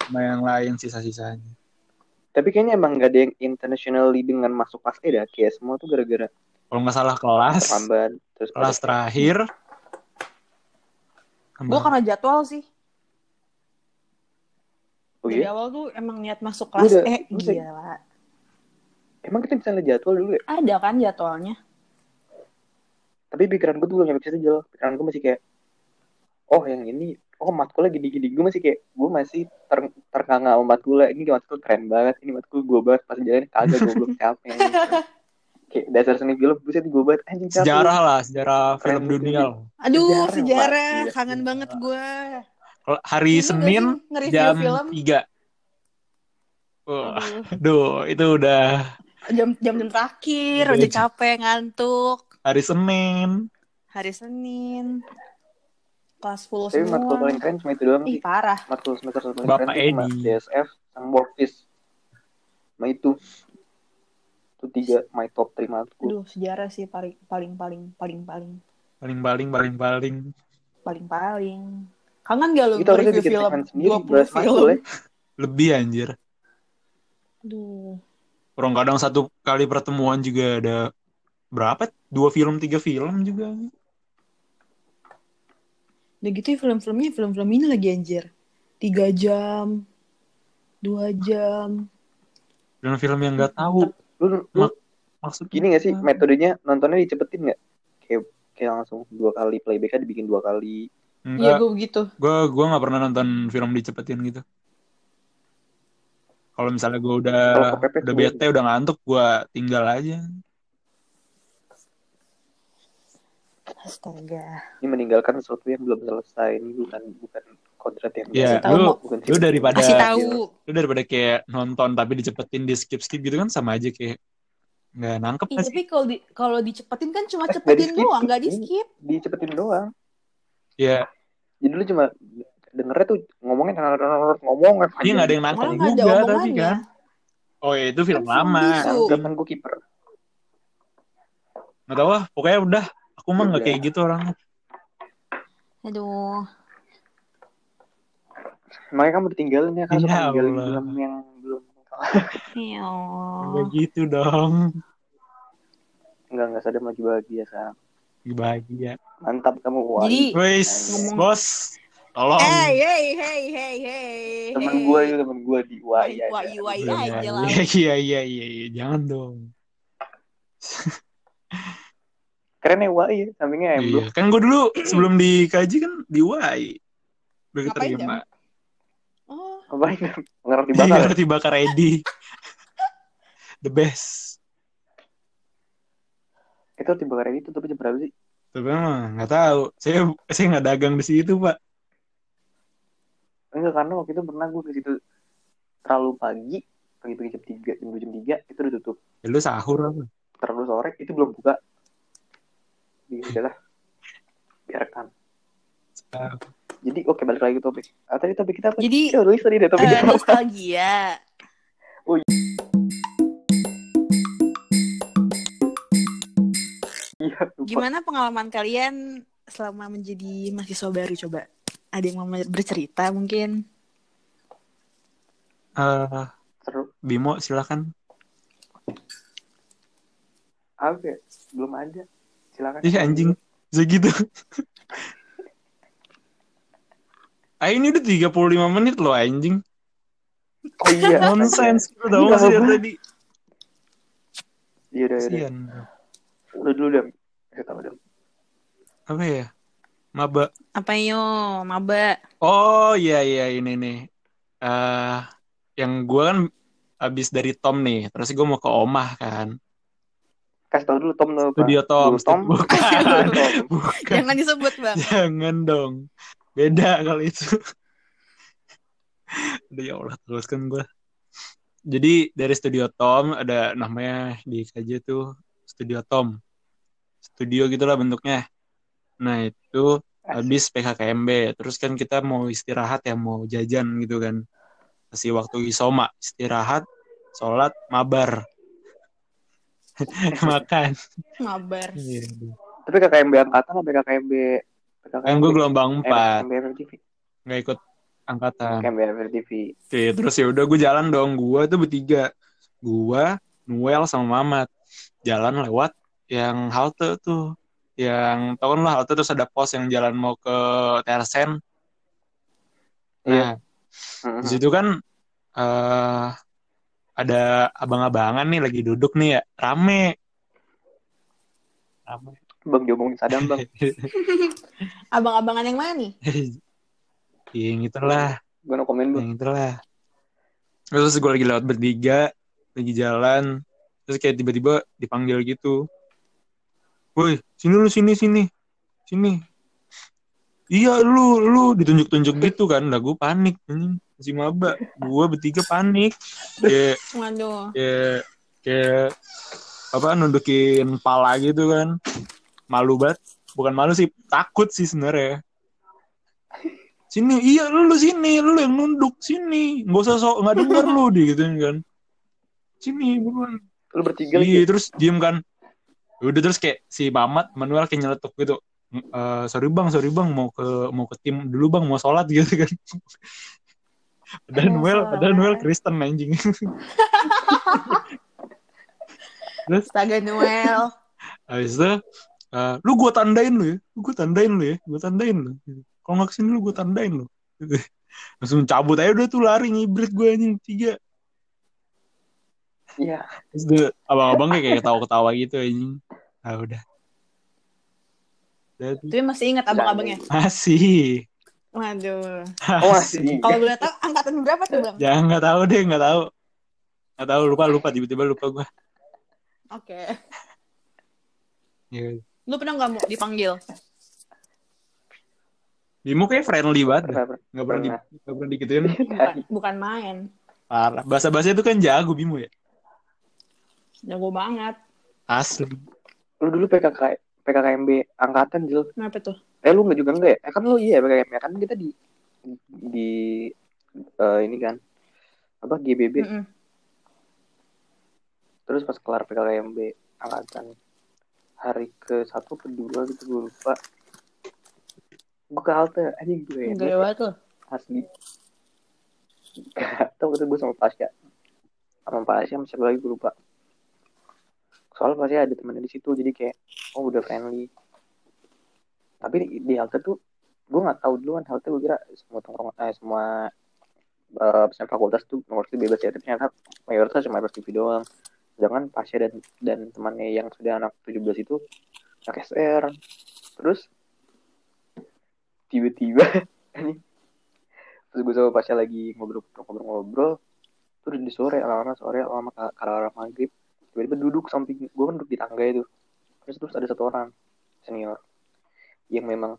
sama yang lain sisa-sisanya. Tapi kayaknya emang gak ada yang internationally dengan masuk kelas E dah. Kayak semua tuh gara-gara Kalau nggak salah kelas, terlambat. Terus kelas terakhir. Gue karena jadwal sih. Oh Dari iya? awal tuh emang niat masuk kelas udah- E. lu udah- Gila. Emang kita bisa lihat jadwal dulu ya? Ada kan jadwalnya. Tapi pikiran gue tuh belum nyampe ke situ jadwal. Pikiran gue masih kayak, oh yang ini, oh matkulnya gini-gini. Gue masih kayak, gue masih ter ternganga sama matkulnya. Ini matkul keren banget. Ini matkul gue banget. Pas jalan kagak gue belum capek. Kayak dasar seni film, buset gue banget. Anjing sejarah lah, sejarah Keren film gitu, dunia. loh. Aduh, Sejarah, sejarah. Pak. Kangen Gila. banget gue. Hari Ini Senin jam film? 3. Wah, Aduh, aduh, itu udah jam jam jam terakhir Udah udah capek ngantuk hari Senin. hari Senin kelas full Tapi matkul semua paling keren cuma itu doang ih sih. parah Matkul semester satu paling Bapak keren Edi. DSF sama Workpiece. Sama itu. Itu tiga my top 3 matkul. aduh sejarah sih paling paling paling paling paling Paling-paling, paling-paling. paling paling kangen gak Kita harusnya review film 20 bahas film matkul ya. Lebih anjir. aduh Orang kadang satu kali pertemuan juga ada berapa? Dua film, tiga film juga. udah gitu ya film-filmnya film-film ini lagi anjir tiga jam dua jam Dan film yang nggak tahu Lu, lu Mak- maksudnya. gini gak sih apa. metodenya nontonnya dicepetin gak? Kayak kayak langsung dua kali playbacknya dibikin dua kali. iya gue begitu gue gue nggak pernah nonton film dicepetin gitu. Kalau misalnya gue udah udah bete, udah ngantuk, gue tinggal aja. astaga Ini meninggalkan sesuatu yang belum selesai. Ini bukan bukan kodrat yang Iya, tahu, lu bukan lu daripada kasih tahu lu daripada kayak nonton tapi dicepetin di skip skip gitu kan sama aja kayak nggak nangkep Ih, tapi kalau di kalau dicepetin kan cuma Eh, cepetin di-skip. doang nggak di skip dicepetin doang. Ya, Jadi lu cuma dengernya tuh ngomongnya ngomong dia nggak ada yang nangkep juga tapi kan. Oh ya itu film Kan lama. Kan gue kiper. Nggak tahu ah, pokoknya udah. Aku mah nggak kayak gitu orangnya. aduh Makanya kamu ditinggalin ya kan Ya suka tinggalin Allah. film yang belum Iya. [LAUGHS] Nggak gitu dong. enggak enggak sadar lagi bahagia sayang. Bahagia. Mantap kamu wah. Jadi- Wes, Ngomong- bos. Tolong. Hey, hey, hey, hey, hey. temen hey. gue itu temen gue di UAI aja. UAI Iya, aja lah. Iya, [LAUGHS] iya, iya, iya, iya. Jangan dong. Keren ya ya, sampingnya M Iya, kan gue dulu sebelum dikaji kan di UAI. Udah Ngapain, Oh, Ngapain? Ngerti Iya, bakal. roti bakar ready. [LAUGHS] The best. Itu tiba kali itu tapi jam berapa sih? Tapi emang nggak tahu. Saya saya nggak dagang di situ, Pak. Enggak karena waktu itu pernah gue ke situ terlalu pagi, pagi-pagi jam 3, jam 2, jam 3 itu udah tutup. Ya, lu sahur apa? Terlalu sore itu belum buka. Jadi udahlah. Biarkan. Sahur. Jadi oke balik lagi ke topik. Ah, tadi topik kita apa? Jadi, Ya, tulis tadi deh eh, topiknya apa? nostalgia. Iya, lupa. Gimana pengalaman kalian selama menjadi mahasiswa baru coba? Ada yang mau bercerita mungkin? Eh, Seru. Bimo silakan. Apa ya? Belum ada. Silakan. Ih anjing, segitu. [LAUGHS] Ah ini udah 35 menit loh anjing. Oh iya. Nonsense. Lu tau gak sih dari tadi? Iya udah, udah. Kasian. Udah dulu deh. Saya tahu deh. Apa ya? Maba. Apa yo, maba? Oh iya iya ini nih. eh yang gue kan abis dari Tom nih, terus gue mau ke Omah kan. Kasih tahu dulu Tom apa? Studio Tom. Dulu Tom. Bukan. [LAUGHS] Bukan. Jangan disebut bang. Jangan dong. Beda kali itu. Udah ya Allah teruskan gue. jadi dari Studio Tom ada namanya di KJ tuh Studio Tom. Studio gitulah bentuknya. Nah, itu habis PKKMB. Terus kan kita mau istirahat ya, mau jajan gitu kan. Kasih waktu isoma, istirahat, sholat, mabar. [LAUGHS] Makan. Mabar. Tapi KKMB angkatan apa KKMB PKKMB? Kan gue gelombang 4, KKMB FTV. nggak ikut angkatan. KKMB FTV. Oke, terus ya udah gue jalan dong. Gua tuh bertiga. Gua, Noel sama Mamat. Jalan lewat yang halte tuh. Yang tau kan lah halte terus ada pos yang jalan mau ke Tersen. Nah, Mhm. di situ kan eh ada abang-abangan nih lagi duduk nih ya. Rame. Rame. Bang diomongin Sadam bang. [LAUGHS] Abang-abangan yang mana nih? [LAUGHS] yang itulah. Gue no komen bang. yang itulah terus gue lagi lewat bertiga lagi jalan terus kayak tiba-tiba dipanggil gitu woi sini lu sini sini sini iya lu lu ditunjuk-tunjuk gitu kan lah gue panik si maba gue bertiga panik kayak Waduh. kayak kayak apa nundukin pala gitu kan malu banget. Bukan malu sih takut sih sebenarnya. Sini iya lu, lu sini lu yang nunduk sini. Nggak usah sok nggak denger lu [LAUGHS] di gitu kan. Sini buruan. Lu bertiga iya terus diem kan. Udah terus kayak si Mamat Manuel kayak nyeletuk gitu. "Eh, sorry bang sorry bang mau ke mau ke tim dulu bang mau sholat [LAUGHS] gitu kan. Padahal sholat. Noel Kristen anjing. [LAUGHS] Astaga Noel. Habis itu, eh, lu gua tandain lu ya, lu gua tandain lu ya, gua tandain lu. Kalau nggak ke sini lu gua tandain lu. [LAUGHS] Langsung cabut aja udah tuh lari ngibrit gue anjing tiga. Iya. Terus tuh abang-abang kayak ketawa-ketawa gitu anjing. Ah udah. Tapi masih ingat abang-abangnya. Masih. Waduh. Oh masih. Kalau boleh tahu angkatan berapa tuh bang? Jangan nggak tahu deh, nggak tahu. Nggak tahu lupa lupa tiba-tiba lupa gua. Oke. Ya. Lu pernah nggak mau dipanggil? Bimo kayak friendly banget. Pernah, pernah. Nggak pernah di, Pernah. nggak pernah digituin. [LAUGHS] Bukan, bukan main. Parah. Bahasa-bahasa itu kan jago Bimo ya. Jago banget. Asli. Lu dulu PKK PKKMB angkatan Jil. Kenapa tuh? Eh lu nggak juga enggak ya? Eh kan lu iya PKKMB kan kita di di eh, ini kan apa GBB Mm-mm. terus pas kelar PKKMB angkatan hari ke satu ke dua gitu gue lupa. Gue ke halte anjing gue Gede banget tuh. asli. Tau itu gue sama Pasya sama Pasya sama siapa lagi gue lupa. Soalnya Pasya ada temennya di situ jadi kayak oh udah friendly. Tapi di, di halte tuh gue nggak tahu dulu kan halte gue kira semua tongkrong eh, semua pesan fakultas tuh itu bebas ya tapi ternyata mayoritas cuma Mayoritas TV doang jangan Pasya dan dan temannya yang sudah anak 17 itu anak SR terus tiba-tiba [LAUGHS] anjing terus gue sama Pasha lagi ngobrol-ngobrol-ngobrol terus di sore lama-lama sore lama arah maghrib tiba-tiba duduk samping gue kan duduk di tangga itu. Terus terus ada satu orang senior yang memang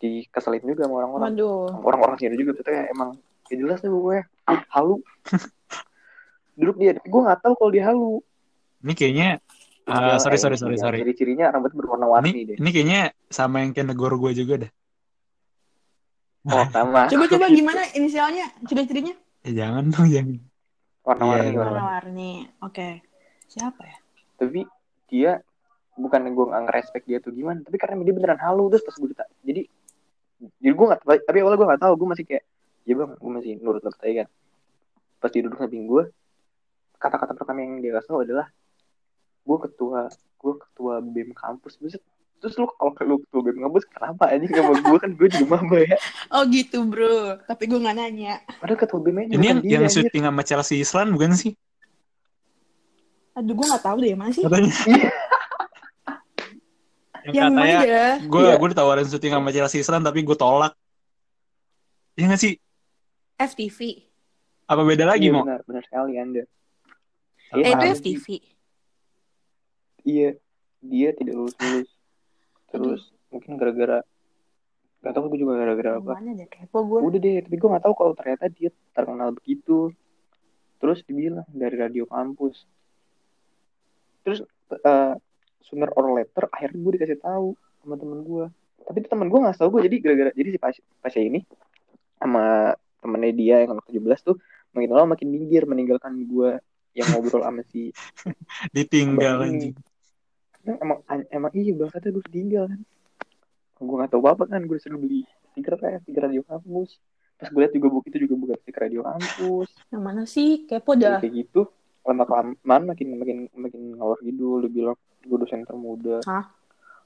dikeselin juga sama orang-orang. Orang-orang senior juga. Ternyata emang ya jelas deh gue halu duduk dia tapi gue nggak tahu kalau dia halu Ini kayaknya ah, sorry sorry sorry sorry. ciri-cirinya rambut Ini berwarna-warni deh ini kayaknya sama yang kayak negor gue juga dah. oh [LAUGHS] sama Coba-coba [LAUGHS] gimana inisialnya? Ciri-cirinya? Ya jangan dong [LAUGHS] jangan. warna-warni warna Warna-warni. Oke. Siapa ya? tapi dia bukan gue nggak ngerespek dia tuh gimana tapi karena dia beneran halu terus pas gue ditanya jadi jadi gue nggak tapi awalnya gue nggak tahu gue masih kayak ya bang gue masih nurut nurut aja kan pas dia duduk samping gue kata-kata pertama yang dia kasih tau adalah gue ketua gue ketua bem kampus Buset. terus lu kalau lu ketua bem kampus kenapa aja sama gue kan gue juga maba ya Oh gitu bro. Tapi gue nggak nanya. padahal ketua bemnya Ini yang bukan dia, yang anjir. syuting sama Chelsea Island bukan sih? Aduh gue nggak tahu deh mana sih. Katanya. Iya. [LAUGHS] yang katanya ya? gue Iya. gue ditawarin syuting sama Chelsea Island tapi gue tolak. Iya nggak sih? FTV. Apa beda lagi Iya, mau? benar benar sekali anda Eh Iya, itu paham. FTV. iya dia tidak lulus lulus terus mungkin gara-gara gak tau gue juga gara-gara apa. Mana deh kepo gue. udah deh tapi gue gak tahu kalau ternyata dia terkenal begitu. Terus dibilang dari radio kampus. Terus eh, sooner or later akhirnya gue dikasih tahu sama temen gue tapi itu temen gue nggak tahu gue jadi gara-gara jadi si pasien, pasien ini sama temennya dia yang anak 17 tuh makin lama makin minggir meninggalkan gue yang ngobrol sama si [LAUGHS] Ditinggal anjing. Nah, emang emang iya bangsatnya gue tinggal kan. Gue nggak tahu apa kan. Gue disuruh beli stiker kan stiker radio kampus. Pas gue liat juga buku itu juga bukan stiker radio kampus. Yang mana sih? Kepo dah. kayak gitu lama kelamaan makin makin makin ngalor gitu. Lu bilang gue dosen termuda. Hah?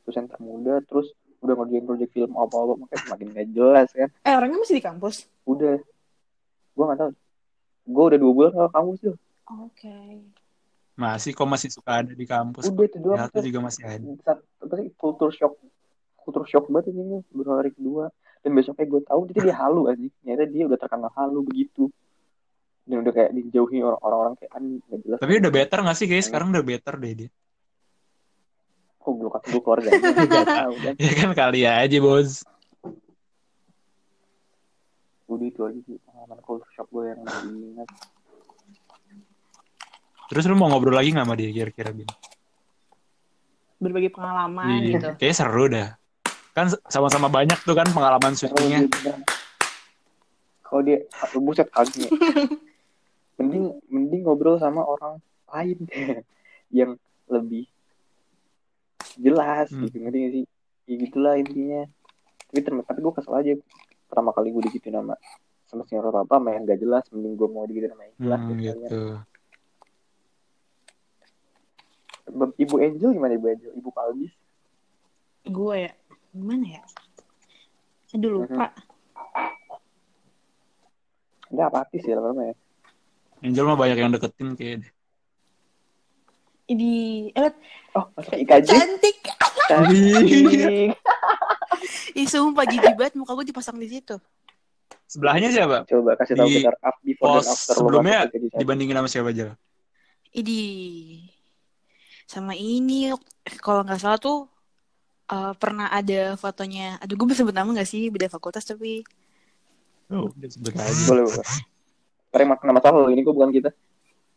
dosen termuda terus udah ngerjain project film apa apa makanya makin gak jelas kan. Eh orangnya masih di kampus? udah. Gue nggak tahu. Gue udah dua bulan gak ke kampus tuh Oke. Masih kok masih suka ada di kampus. udah itu doang Ya, itu juga masih ada. sih kultur shock kultur shock banget ini baru hari kedua dan besoknya gue tahu itu dia halu aja ternyata dia udah terkenal halu begitu dan udah kayak dijauhi orang- orang-orang kayak an gak jelas Tapi udah better gak sih guys? Sekarang udah better deh dia. kok belum ketemu keluarganya [LAUGHS] gak tahu kan Ya kan kali aja bos. udah itu aja sih pengalaman culture shock gue yang diingat Terus lu mau ngobrol lagi gak sama dia kira-kira Bin? Berbagi pengalaman Iya, gitu. Kayaknya seru dah. Kan sama-sama banyak tuh kan pengalaman syutingnya. kalau dia buset kagak mending mending ngobrol sama orang lain [LAUGHS] yang lebih jelas Hmm. gitu ngerti gak sih ya gitulah intinya tapi term- tapi gue kesel aja pertama kali gue digituin sama sama senior apa apa yang gak jelas mending gue mau digituin sama yang jelas Hmm, gitu. Ibu Angel gimana ibu Angel ibu Palbis Gue ya. Gimana ya? Aduh lupa. dia apatis ya lama-lama ya Angel mah banyak yang deketin kayak deh. Ini eh oh IKJ cantik. cantik [LAUGHS] Ih sumpah jijik banget muka gue dipasang di situ. Sebelahnya siapa? coba kasih tahu Di kita up before dan after sebelumnya. Dibandingin sama siapa aja? Ini sama ini kalau nggak salah tuh eh, pernah ada fotonya. Aduh gue bisa sebut nama nggak sih beda fakultas tapi Oh, sebut aja. boleh boleh Karena emang nama salah lo ini kok bukan kita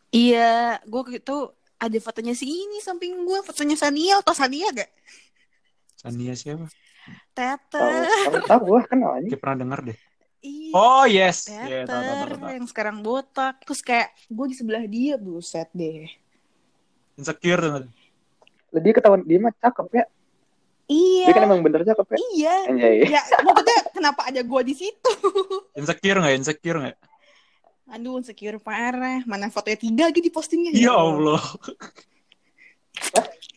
iya gue gitu ada fotonya si ini samping gue fotonya Sania atau Sania gak? Sania siapa? Tete. tahu tahu tahu gue kenal aja Kayak pernah denger deh. Iya. Oh yes. Iya, tahu, tahu, tahu, tahu. yang sekarang botak terus kayak gue di sebelah dia buset deh Insecure tuh. Lah, dia ketahuan dia mah cakep ya iya dia kan emang bener cakep ya iya anjay ya maksudnya kenapa ada gue di situ [LAUGHS] Insecure nggak? Insecure nggak? aduh insecure parah mana fotonya tiga lagi di postingnya Ya Allah.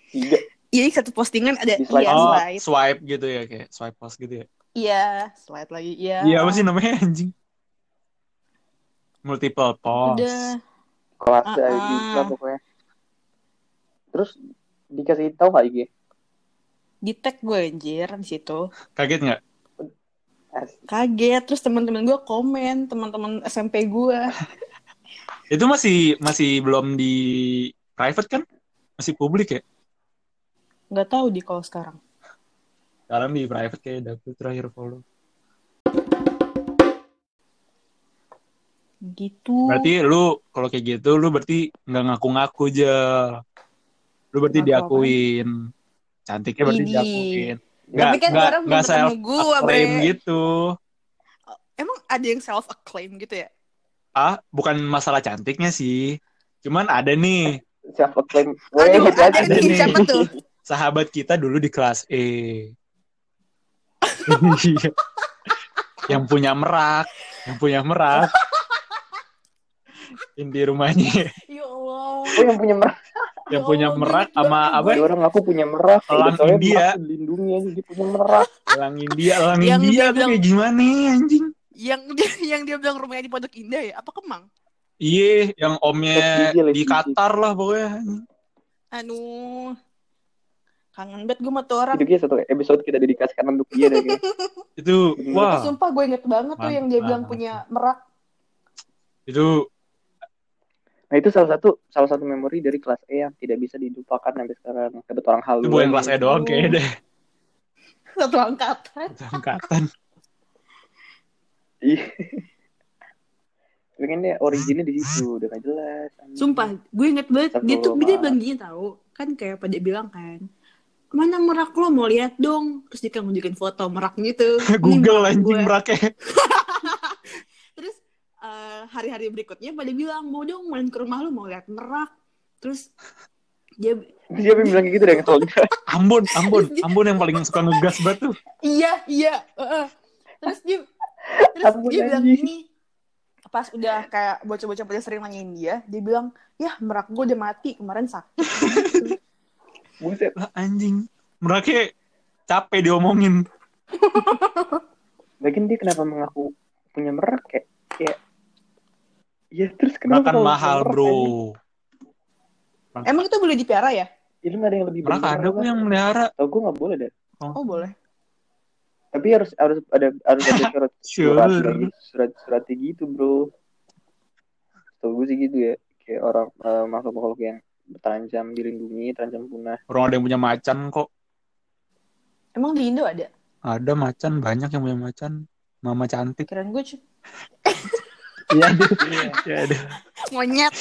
tiga iya satu postingan ada Di slide. iya oh, slide swipe gitu ya kayak swipe post gitu ya. iya slide lagi iya Iya apa sih namanya anjing? Multiple post. udah kelas Ah, uh ah. lah pokoknya terus dikasih tahu nggak IG di tag gue anjir di situ Kaget nggak? Kaget terus teman-teman gue komen teman-teman SMP gue [LAUGHS] Itu masih masih belum di private kan? Masih publik ya? nggak tahu di kalau sekarang Sekarang di private kayak dapet terakhir follow. gitu Berarti lu kalau kayak gitu lu berarti nggak ngaku-ngaku aja. Lu berarti Ngaku diakuin. Cantiknya berarti Ini. diakuin. Tapi kan nggak- nggak ketemu self gua, acclaim Bre. gitu. emang ada yang self acclaim gitu ya Ah, bukan masalah cantiknya sih. Cuman ada nih self acclaim Aduh, Weh, ada hati-hati. nih siapa tuh? sahabat kita dulu di kelas E. [LAUGHS] Yang punya merak, yang punya merak. [LAUGHS] Yang di rumahnya, Ya Allah. oh yang punya merah yang Ya punya merak sama apa? ada orang aku punya merah Elang Soalnya India. merah dilindungi aja dia punya merah Elang India, elang Yang India dia tuh bilang- kayak gimana anjing? Yang dia yang dia bilang rumahnya di Pondok Indah ya? Apa Kemang? Iya, yang omnya di Qatar lah pokoknya. Aduh. Kangen banget gue sama tuh orang. itu dia satu episode kita dedikasikan untuk dia deh. Itu wah, Sumpah gue inget banget tuh yang dia bilang punya merak. itu nah itu salah satu salah satu memori dari kelas E yang tidak bisa dilupakan sampai sekarang dapat orang halu itu bukan kelas E doang kayaknya deh. Satu angkatan. Satu Angkatan. Iya. Dia originnya di situ, udah gak jelas. Sumpah, gue inget banget. Dia tuh dia bilang gini tau. Kan kayak pada bilang kan. Mana merak lo mau lihat dong. Terus dia kan nunjukin foto [LAUGHS] merak gitu. Google anjing meraknya. [LAUGHS] Eh, hari-hari berikutnya pada bilang mau dong main ke rumah lu mau lihat merak. Terus dia yang bilang kayak gitu deh ngeselin. [LAUGHS] Ambon, Ambon, Ambon yang paling suka ngegas banget tuh. iya iya. heeh. Terus dia terus Ampun, dia bilang gini pas udah kayak bocah-bocah pada sering nanyain dia, dia bilang, ya merak gue udah mati kemarin sakit. [LAUGHS] Buset. Lah anjing. Meraknya capek diomongin. Lagian dia kenapa mengaku punya merak kayak kayak Ya terus kenapa kan kalau mahal, bro. Emang itu boleh dipelihara ya? Ya lu gak ada yang lebih Merak ada kok yang melihara. Tau gue gak boleh deh. Oh boleh. Tapi harus harus ada harus ada [LAUGHS] surat Sure. surat surat suratnya gitu bro. Tau gue sih gitu ya. Kayak orang eh, makhluk-makhluk yang terancam dilindungi, terancam punah. Orang ada yang punya macan kok. Emang di Indo ada? Ada macan, banyak yang punya macan. Mama cantik. Keren gue Iya. Iya, ada. monyet.